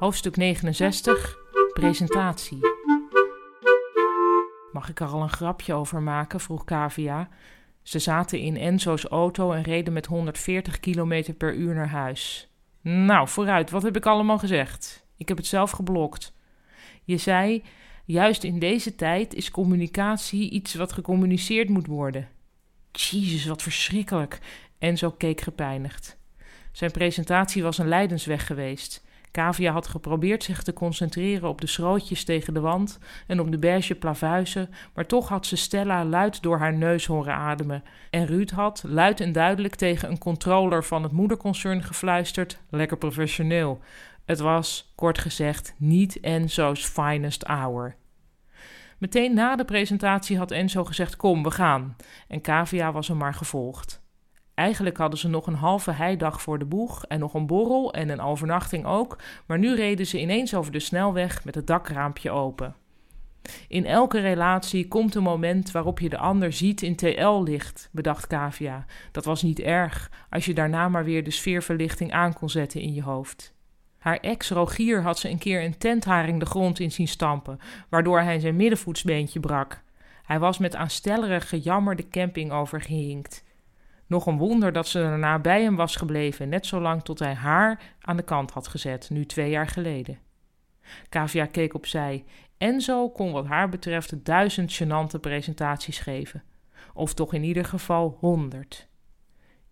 Hoofdstuk 69 Presentatie. Mag ik er al een grapje over maken? vroeg Kavia. Ze zaten in Enzo's auto en reden met 140 km per uur naar huis. Nou, vooruit, wat heb ik allemaal gezegd? Ik heb het zelf geblokt. Je zei, juist in deze tijd is communicatie iets wat gecommuniceerd moet worden. Jezus, wat verschrikkelijk. Enzo keek gepijnigd. Zijn presentatie was een lijdensweg geweest. Kavia had geprobeerd zich te concentreren op de schrootjes tegen de wand en op de beige plavuizen, maar toch had ze Stella luid door haar neus horen ademen. En Ruud had, luid en duidelijk tegen een controller van het moederconcern gefluisterd: lekker professioneel. Het was, kort gezegd, niet Enzo's finest hour. Meteen na de presentatie had Enzo gezegd: Kom, we gaan. En Kavia was hem maar gevolgd. Eigenlijk hadden ze nog een halve heidag voor de boeg en nog een borrel en een overnachting ook, maar nu reden ze ineens over de snelweg met het dakraampje open. In elke relatie komt een moment waarop je de ander ziet in TL-licht, bedacht Kavia. Dat was niet erg, als je daarna maar weer de sfeerverlichting aan kon zetten in je hoofd. Haar ex Rogier had ze een keer een tentharing de grond in zien stampen, waardoor hij zijn middenvoetsbeentje brak. Hij was met aanstellerig gejammer de camping overgehinkt. Nog een wonder dat ze daarna bij hem was gebleven, net zolang tot hij haar aan de kant had gezet, nu twee jaar geleden. Kavia keek opzij. Enzo kon wat haar betreft duizend gênante presentaties geven. Of toch in ieder geval honderd.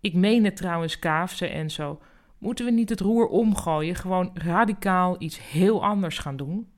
Ik meen het trouwens, Kaaf, zei Enzo. Moeten we niet het roer omgooien, gewoon radicaal iets heel anders gaan doen?